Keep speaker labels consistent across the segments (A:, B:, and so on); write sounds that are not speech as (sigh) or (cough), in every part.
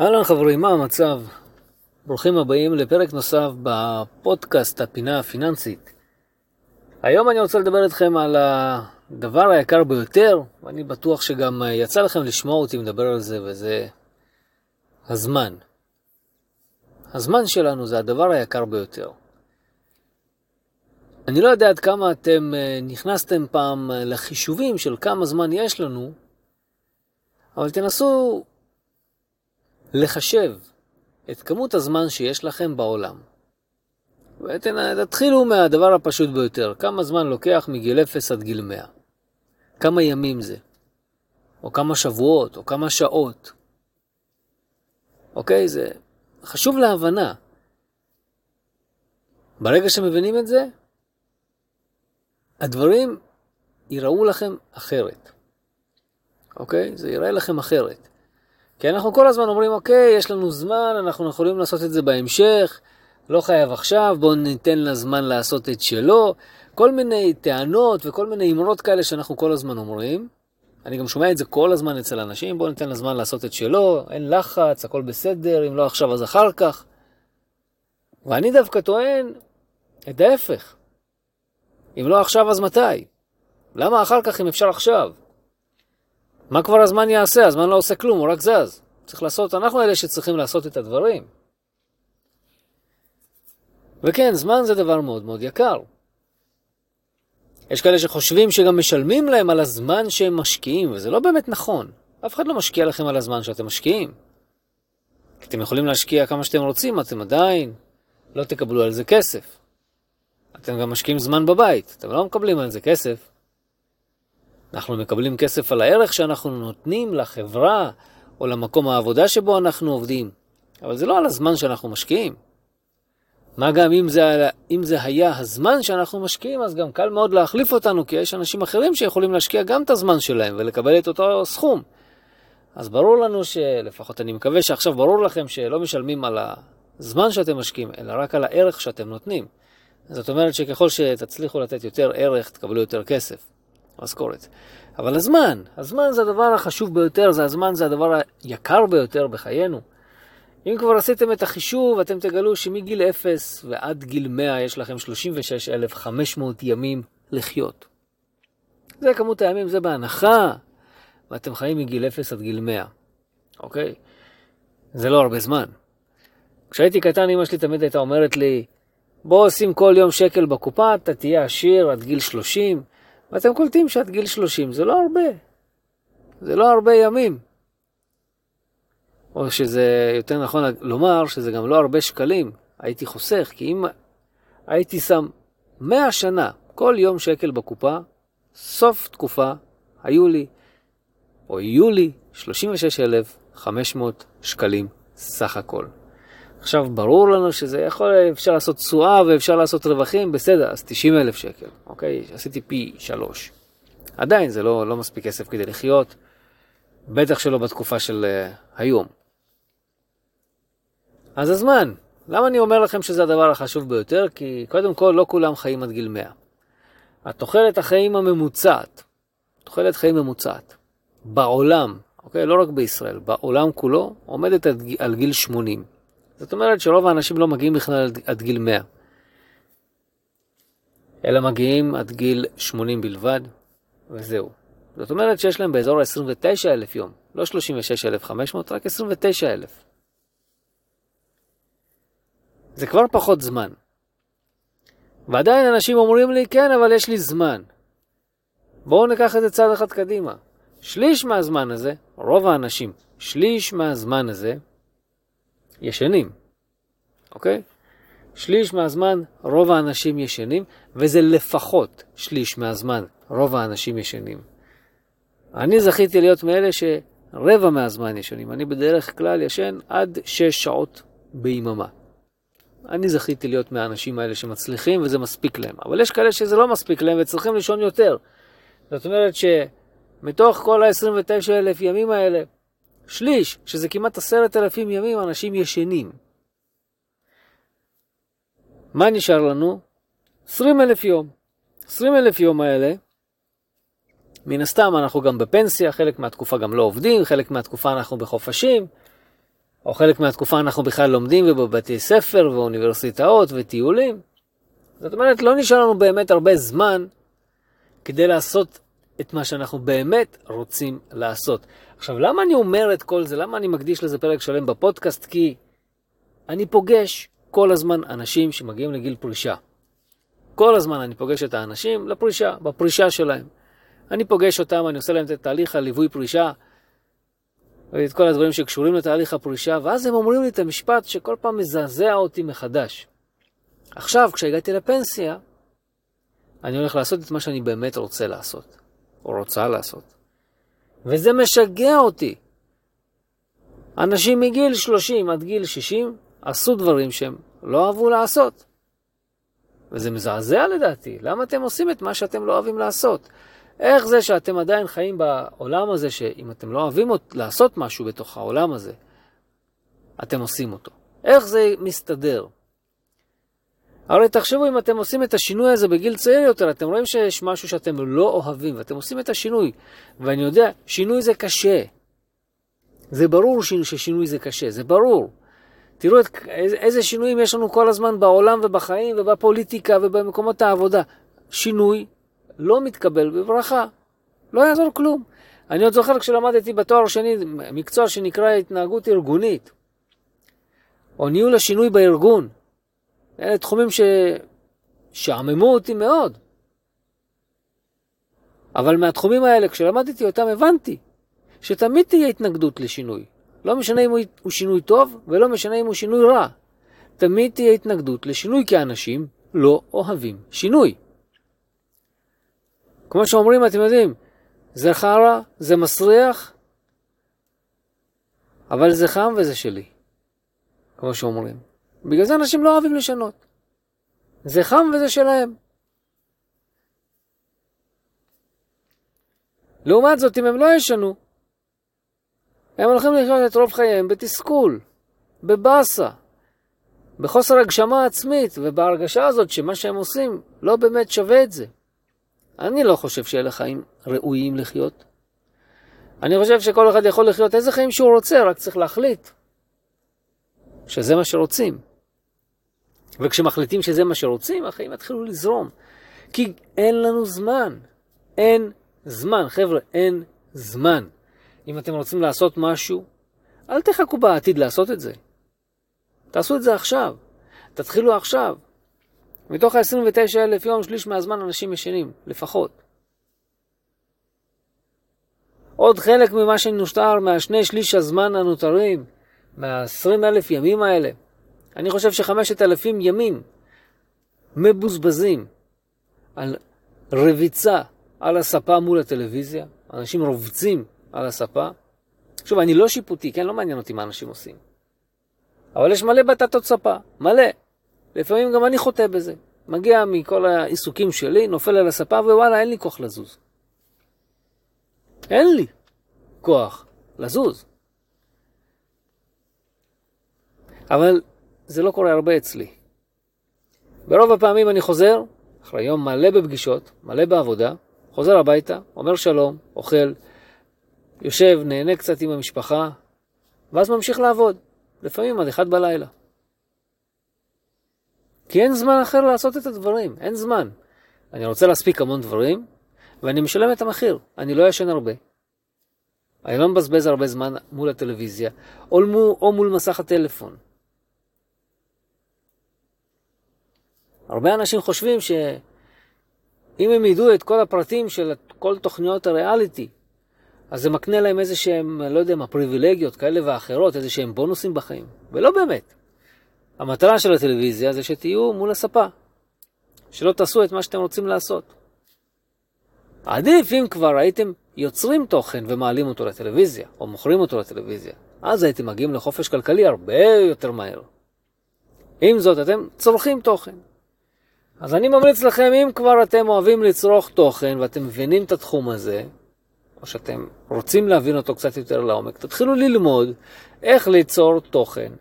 A: אהלן חברים, מה המצב? ברוכים הבאים לפרק נוסף בפודקאסט הפינה הפיננסית. היום אני רוצה לדבר איתכם על הדבר היקר ביותר, ואני בטוח שגם יצא לכם לשמוע אותי מדבר על זה, וזה הזמן. הזמן שלנו זה הדבר היקר ביותר. אני לא יודע עד כמה אתם אה, נכנסתם פעם לחישובים של כמה זמן יש לנו, אבל תנסו לחשב את כמות הזמן שיש לכם בעולם. ותתחילו מהדבר הפשוט ביותר, כמה זמן לוקח מגיל 0 עד גיל 100. כמה ימים זה, או כמה שבועות, או כמה שעות. אוקיי? זה חשוב להבנה. ברגע שמבינים את זה, הדברים ייראו לכם אחרת. אוקיי? זה ייראה לכם אחרת. כי אנחנו כל הזמן אומרים, אוקיי, יש לנו זמן, אנחנו יכולים לעשות את זה בהמשך, לא חייב עכשיו, בואו ניתן לה זמן לעשות את שלו. כל מיני טענות וכל מיני אמרות כאלה שאנחנו כל הזמן אומרים. אני גם שומע את זה כל הזמן אצל אנשים, בואו ניתן לה זמן לעשות את שלו, אין לחץ, הכל בסדר, אם לא עכשיו אז אחר כך. ואני דווקא טוען את ההפך. אם לא עכשיו אז מתי? למה אחר כך אם אפשר עכשיו? מה כבר הזמן יעשה? הזמן לא עושה כלום, הוא רק זז. צריך לעשות, אנחנו אלה שצריכים לעשות את הדברים. וכן, זמן זה דבר מאוד מאוד יקר. יש כאלה שחושבים שגם משלמים להם על הזמן שהם משקיעים, וזה לא באמת נכון. אף אחד לא משקיע לכם על הזמן שאתם משקיעים. אתם יכולים להשקיע כמה שאתם רוצים, אתם עדיין לא תקבלו על זה כסף. אתם גם משקיעים זמן בבית, אתם לא מקבלים על זה כסף. אנחנו מקבלים כסף על הערך שאנחנו נותנים לחברה או למקום העבודה שבו אנחנו עובדים, אבל זה לא על הזמן שאנחנו משקיעים. מה גם אם זה, אם זה היה הזמן שאנחנו משקיעים, אז גם קל מאוד להחליף אותנו, כי יש אנשים אחרים שיכולים להשקיע גם את הזמן שלהם ולקבל את אותו סכום. אז ברור לנו שלפחות אני מקווה שעכשיו ברור לכם שלא משלמים על הזמן שאתם משקיעים, אלא רק על הערך שאתם נותנים. זאת אומרת שככל שתצליחו לתת יותר ערך, תקבלו יותר כסף. משכורת. אבל הזמן, הזמן זה הדבר החשוב ביותר, זה הזמן זה הדבר היקר ביותר בחיינו. אם כבר עשיתם את החישוב, אתם תגלו שמגיל 0 ועד גיל 100 יש לכם 36,500 ימים לחיות. זה כמות הימים, זה בהנחה, ואתם חיים מגיל 0 עד גיל 100, אוקיי? זה לא הרבה זמן. כשהייתי קטן, אמא שלי תמיד הייתה אומרת לי, בוא שים כל יום שקל בקופה, אתה תהיה עשיר עד גיל 30, ואתם קולטים שעד גיל 30 זה לא הרבה. זה לא הרבה ימים. או שזה יותר נכון לומר שזה גם לא הרבה שקלים. הייתי חוסך, כי אם הייתי שם 100 שנה, כל יום שקל בקופה, סוף תקופה, היו לי, או יהיו לי, 36,500 שקלים סך הכל. עכשיו, ברור לנו שזה יכול, אפשר לעשות תשואה ואפשר לעשות רווחים, בסדר, אז 90 אלף שקל, אוקיי? עשיתי פי שלוש. עדיין זה לא, לא מספיק כסף כדי לחיות, בטח שלא בתקופה של uh, היום. אז הזמן, למה אני אומר לכם שזה הדבר החשוב ביותר? כי קודם כל, לא כולם חיים עד גיל 100. התוחלת החיים הממוצעת, תוחלת חיים ממוצעת, בעולם, אוקיי? לא רק בישראל, בעולם כולו, עומדת על גיל 80. זאת אומרת שרוב האנשים לא מגיעים בכלל עד גיל 100, אלא מגיעים עד גיל 80 בלבד, וזהו. זאת אומרת שיש להם באזור ה-29,000 יום, לא 36,500, רק 29,000. זה כבר פחות זמן. ועדיין אנשים אומרים לי, כן, אבל יש לי זמן. בואו ניקח את זה צעד אחד קדימה. שליש מהזמן הזה, רוב האנשים, שליש מהזמן הזה, ישנים, אוקיי? שליש מהזמן רוב האנשים ישנים, וזה לפחות שליש מהזמן רוב האנשים ישנים. אני זכיתי להיות מאלה שרבע מהזמן ישנים. אני בדרך כלל ישן עד שש שעות ביממה. אני זכיתי להיות מהאנשים האלה שמצליחים וזה מספיק להם. אבל יש כאלה שזה לא מספיק להם וצריכים לישון יותר. זאת אומרת שמתוך כל ה-29 אלף ימים האלה, שליש, שזה כמעט עשרת אלפים ימים, אנשים ישנים. מה נשאר לנו? 20 אלף יום. 20 אלף יום האלה, מן הסתם אנחנו גם בפנסיה, חלק מהתקופה גם לא עובדים, חלק מהתקופה אנחנו בחופשים, או חלק מהתקופה אנחנו בכלל לומדים ובבתי ספר ואוניברסיטאות וטיולים. זאת אומרת, לא נשאר לנו באמת הרבה זמן כדי לעשות את מה שאנחנו באמת רוצים לעשות. עכשיו, למה אני אומר את כל זה? למה אני מקדיש לזה פרק שלם בפודקאסט? כי אני פוגש כל הזמן אנשים שמגיעים לגיל פרישה. כל הזמן אני פוגש את האנשים לפרישה, בפרישה שלהם. אני פוגש אותם, אני עושה להם את תהליך הליווי פרישה, ואת כל הדברים שקשורים לתהליך הפרישה, ואז הם אומרים לי את המשפט שכל פעם מזעזע אותי מחדש. עכשיו, כשהגעתי לפנסיה, אני הולך לעשות את מה שאני באמת רוצה לעשות, או רוצה לעשות. וזה משגע אותי. אנשים מגיל 30 עד גיל 60 עשו דברים שהם לא אהבו לעשות. וזה מזעזע לדעתי. למה אתם עושים את מה שאתם לא אוהבים לעשות? איך זה שאתם עדיין חיים בעולם הזה, שאם אתם לא אוהבים לעשות משהו בתוך העולם הזה, אתם עושים אותו? איך זה מסתדר? הרי תחשבו, אם אתם עושים את השינוי הזה בגיל צעיר יותר, אתם רואים שיש משהו שאתם לא אוהבים, ואתם עושים את השינוי. ואני יודע, שינוי זה קשה. זה ברור ששינוי זה קשה, זה ברור. תראו את, איזה שינויים יש לנו כל הזמן בעולם ובחיים ובפוליטיקה ובמקומות העבודה. שינוי לא מתקבל בברכה, לא יעזור כלום. אני עוד זוכר כשלמדתי בתואר שני מקצוע שנקרא התנהגות ארגונית, או ניהול השינוי בארגון. אלה תחומים ששעממו אותי מאוד. אבל מהתחומים האלה, כשלמדתי אותם, הבנתי שתמיד תהיה התנגדות לשינוי. לא משנה אם הוא שינוי טוב, ולא משנה אם הוא שינוי רע. תמיד תהיה התנגדות לשינוי, כי אנשים לא אוהבים שינוי. כמו שאומרים, אתם יודעים, זה חרא, זה מסריח, אבל זה חם וזה שלי, כמו שאומרים. בגלל זה אנשים לא אוהבים לשנות. זה חם וזה שלהם. לעומת זאת, אם הם לא ישנו, הם הולכים לחיות את רוב חייהם בתסכול, בבאסה, בחוסר הגשמה עצמית, ובהרגשה הזאת שמה שהם עושים לא באמת שווה את זה. אני לא חושב שאלה חיים ראויים לחיות. אני חושב שכל אחד יכול לחיות איזה חיים שהוא רוצה, רק צריך להחליט שזה מה שרוצים. וכשמחליטים שזה מה שרוצים, החיים יתחילו לזרום. כי אין לנו זמן. אין זמן. חבר'ה, אין זמן. אם אתם רוצים לעשות משהו, אל תחכו בעתיד לעשות את זה. תעשו את זה עכשיו. תתחילו עכשיו. מתוך ה-29 אלף יום, שליש מהזמן אנשים ישנים, לפחות. עוד חלק ממה שנושטר מהשני שליש הזמן הנותרים, מה-20 אלף ימים האלה, אני חושב שחמשת אלפים ימים מבוזבזים על רביצה על הספה מול הטלוויזיה. אנשים רובצים על הספה. שוב, אני לא שיפוטי, כן? לא מעניין אותי מה אנשים עושים. אבל יש מלא בטטות ספה, מלא. לפעמים גם אני חוטא בזה. מגיע מכל העיסוקים שלי, נופל על הספה, ווואלה, אין לי כוח לזוז. אין לי כוח לזוז. אבל זה לא קורה הרבה אצלי. ברוב הפעמים אני חוזר, אחרי יום מלא בפגישות, מלא בעבודה, חוזר הביתה, אומר שלום, אוכל, יושב, נהנה קצת עם המשפחה, ואז ממשיך לעבוד, לפעמים עד אחד בלילה. כי אין זמן אחר לעשות את הדברים, אין זמן. אני רוצה להספיק המון דברים, ואני משלם את המחיר. אני לא ישן הרבה. אני לא מבזבז הרבה זמן מול הטלוויזיה, או מול, או מול מסך הטלפון. הרבה אנשים חושבים שאם הם ידעו את כל הפרטים של כל תוכניות הריאליטי, אז זה מקנה להם איזה שהם, לא יודע מה, פריבילגיות כאלה ואחרות, איזה שהם בונוסים בחיים. ולא באמת. המטרה של הטלוויזיה זה שתהיו מול הספה, שלא תעשו את מה שאתם רוצים לעשות. עדיף אם כבר הייתם יוצרים תוכן ומעלים אותו לטלוויזיה, או מוכרים אותו לטלוויזיה, אז הייתם מגיעים לחופש כלכלי הרבה יותר מהר. עם זאת, אתם צורכים תוכן. אז אני ממליץ לכם, אם כבר אתם אוהבים לצרוך תוכן ואתם מבינים את התחום הזה, או שאתם רוצים להבין אותו קצת יותר לעומק, תתחילו ללמוד איך ליצור תוכן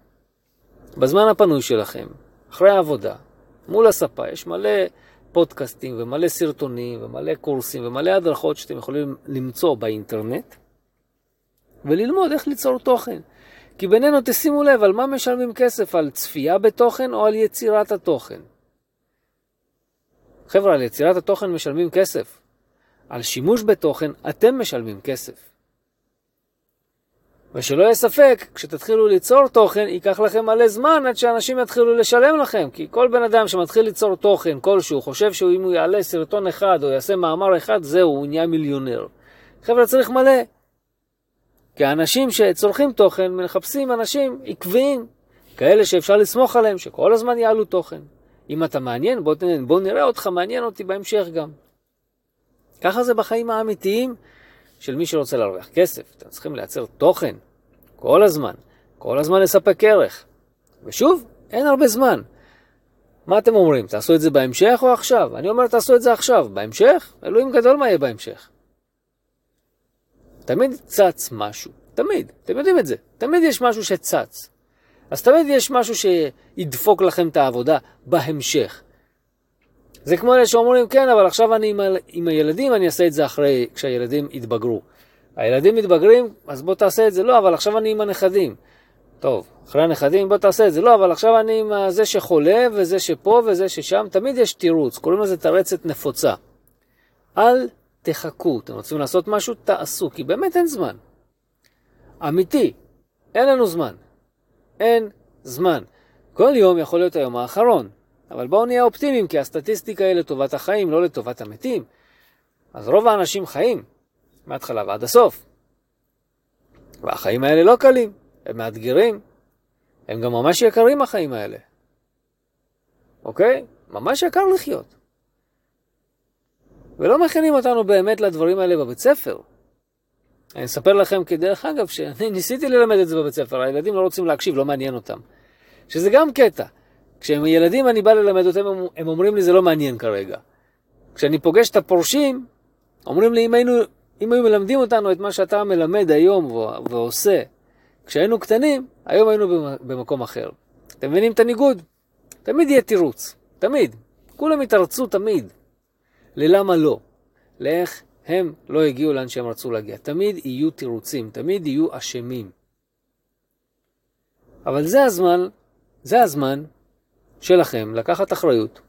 A: בזמן הפנוי שלכם, אחרי העבודה, מול הספה, יש מלא פודקאסטים ומלא סרטונים ומלא קורסים ומלא הדרכות שאתם יכולים למצוא באינטרנט וללמוד איך ליצור תוכן. כי בינינו תשימו לב על מה משלמים כסף, על צפייה בתוכן או על יצירת התוכן. חבר'ה, על יצירת התוכן משלמים כסף. על שימוש בתוכן אתם משלמים כסף. ושלא יהיה ספק, כשתתחילו ליצור תוכן, ייקח לכם מלא זמן עד שאנשים יתחילו לשלם לכם. כי כל בן אדם שמתחיל ליצור תוכן כלשהו, חושב שאם הוא יעלה סרטון אחד או יעשה מאמר אחד, זהו, הוא נהיה מיליונר. חבר'ה, צריך מלא. כי האנשים שצורכים תוכן מחפשים אנשים עקביים, כאלה שאפשר לסמוך עליהם, שכל הזמן יעלו תוכן. אם אתה מעניין, בוא, בוא נראה אותך, מעניין אותי בהמשך גם. ככה זה בחיים האמיתיים של מי שרוצה להרוויח כסף. אתם צריכים לייצר תוכן כל הזמן, כל הזמן לספק ערך. ושוב, אין הרבה זמן. מה אתם אומרים? תעשו את זה בהמשך או עכשיו? אני אומר, תעשו את זה עכשיו. בהמשך? אלוהים גדול מה יהיה בהמשך. תמיד צץ משהו. תמיד. אתם יודעים את זה. תמיד יש משהו שצץ. אז תמיד יש משהו שידפוק לכם את העבודה בהמשך. זה כמו אלה שאומרים, כן, אבל עכשיו אני עם, ה... עם הילדים, אני אעשה את זה אחרי, כשהילדים יתבגרו. הילדים מתבגרים, אז בוא תעשה את זה. לא, אבל עכשיו אני עם הנכדים. טוב, אחרי הנכדים בוא תעשה את זה. לא, אבל עכשיו אני עם זה שחולה, וזה שפה, וזה ששם. תמיד יש תירוץ, קוראים לזה תרצת נפוצה. אל תחכו. אתם רוצים לעשות משהו? תעשו, כי באמת אין זמן. אמיתי, אין לנו זמן. אין זמן. כל יום יכול להיות היום האחרון. אבל בואו נהיה אופטימיים, כי הסטטיסטיקה היא לטובת החיים, לא לטובת המתים. אז רוב האנשים חיים, מההתחלה ועד הסוף. והחיים האלה לא קלים, הם מאתגרים. הם גם ממש יקרים החיים האלה. אוקיי? ממש יקר לחיות. ולא מכינים אותנו באמת לדברים האלה בבית ספר. אני אספר לכם כדרך אגב שאני (laughs) ניסיתי ללמד את זה בבית ספר, הילדים לא רוצים להקשיב, לא מעניין אותם. שזה גם קטע. כשהם ילדים אני בא ללמד אותם, הם אומרים לי זה לא מעניין כרגע. כשאני פוגש את הפורשים, אומרים לי אם היינו, אם היו מלמדים אותנו את מה שאתה מלמד היום ועושה, כשהיינו קטנים, היום היינו במקום אחר. אתם מבינים את הניגוד? תמיד יהיה תירוץ, תמיד. כולם יתרצו תמיד. ללמה לא? לאיך הם לא הגיעו לאן שהם רצו להגיע. תמיד יהיו תירוצים, תמיד יהיו אשמים. אבל זה הזמן, זה הזמן שלכם לקחת אחריות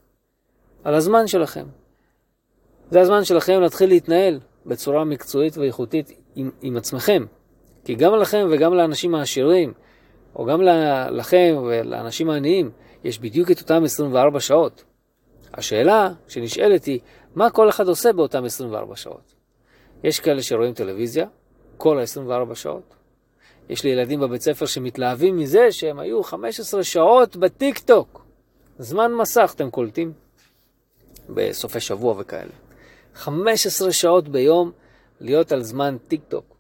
A: על הזמן שלכם. זה הזמן שלכם להתחיל להתנהל בצורה מקצועית ואיכותית עם, עם עצמכם. כי גם לכם וגם לאנשים העשירים, או גם לכם ולאנשים העניים, יש בדיוק את אותם 24 שעות. השאלה שנשאלת היא, מה כל אחד עושה באותם 24 שעות? יש כאלה שרואים טלוויזיה כל ה-24 שעות. יש לי ילדים בבית ספר שמתלהבים מזה שהם היו 15 שעות בטיק טוק. זמן מסך אתם קולטים? בסופי שבוע וכאלה. 15 שעות ביום להיות על זמן טיק טוק.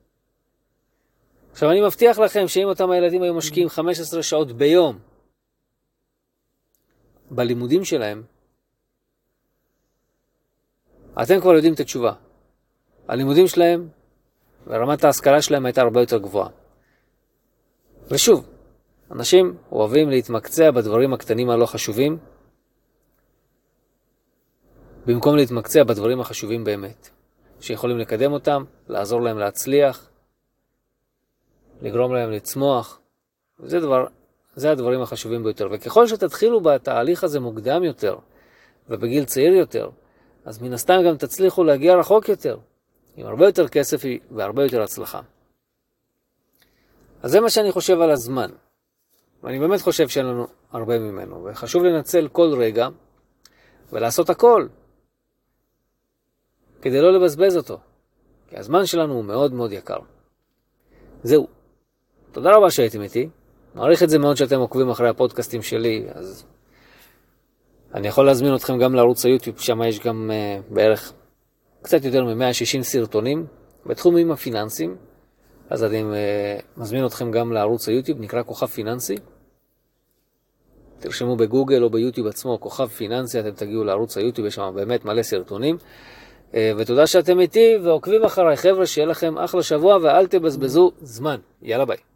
A: עכשיו אני מבטיח לכם שאם אותם הילדים היו משקיעים 15 שעות ביום בלימודים שלהם, אתם כבר יודעים את התשובה. הלימודים שלהם ורמת ההשכלה שלהם הייתה הרבה יותר גבוהה. ושוב, אנשים אוהבים להתמקצע בדברים הקטנים הלא חשובים, במקום להתמקצע בדברים החשובים באמת, שיכולים לקדם אותם, לעזור להם להצליח, לגרום להם לצמוח. זה, דבר, זה הדברים החשובים ביותר. וככל שתתחילו בתהליך הזה מוקדם יותר, ובגיל צעיר יותר, אז מן הסתם גם תצליחו להגיע רחוק יותר, עם הרבה יותר כסף והרבה יותר הצלחה. אז זה מה שאני חושב על הזמן. ואני באמת חושב שאין לנו הרבה ממנו, וחשוב לנצל כל רגע ולעשות הכל כדי לא לבזבז אותו, כי הזמן שלנו הוא מאוד מאוד יקר. זהו. תודה רבה שהייתם איתי. מעריך את זה מאוד שאתם עוקבים אחרי הפודקאסטים שלי, אז אני יכול להזמין אתכם גם לערוץ היוטיוב, שם יש גם uh, בערך קצת יותר מ-160 סרטונים בתחומים הפיננסיים. אז אני uh, מזמין אתכם גם לערוץ היוטיוב, נקרא כוכב פיננסי. תרשמו בגוגל או ביוטיוב עצמו כוכב פיננסי, אתם תגיעו לערוץ היוטיוב, יש שם באמת מלא סרטונים. Uh, ותודה שאתם איתי ועוקבים אחריי. חבר'ה, שיהיה לכם אחלה שבוע ואל תבזבזו זמן. יאללה ביי.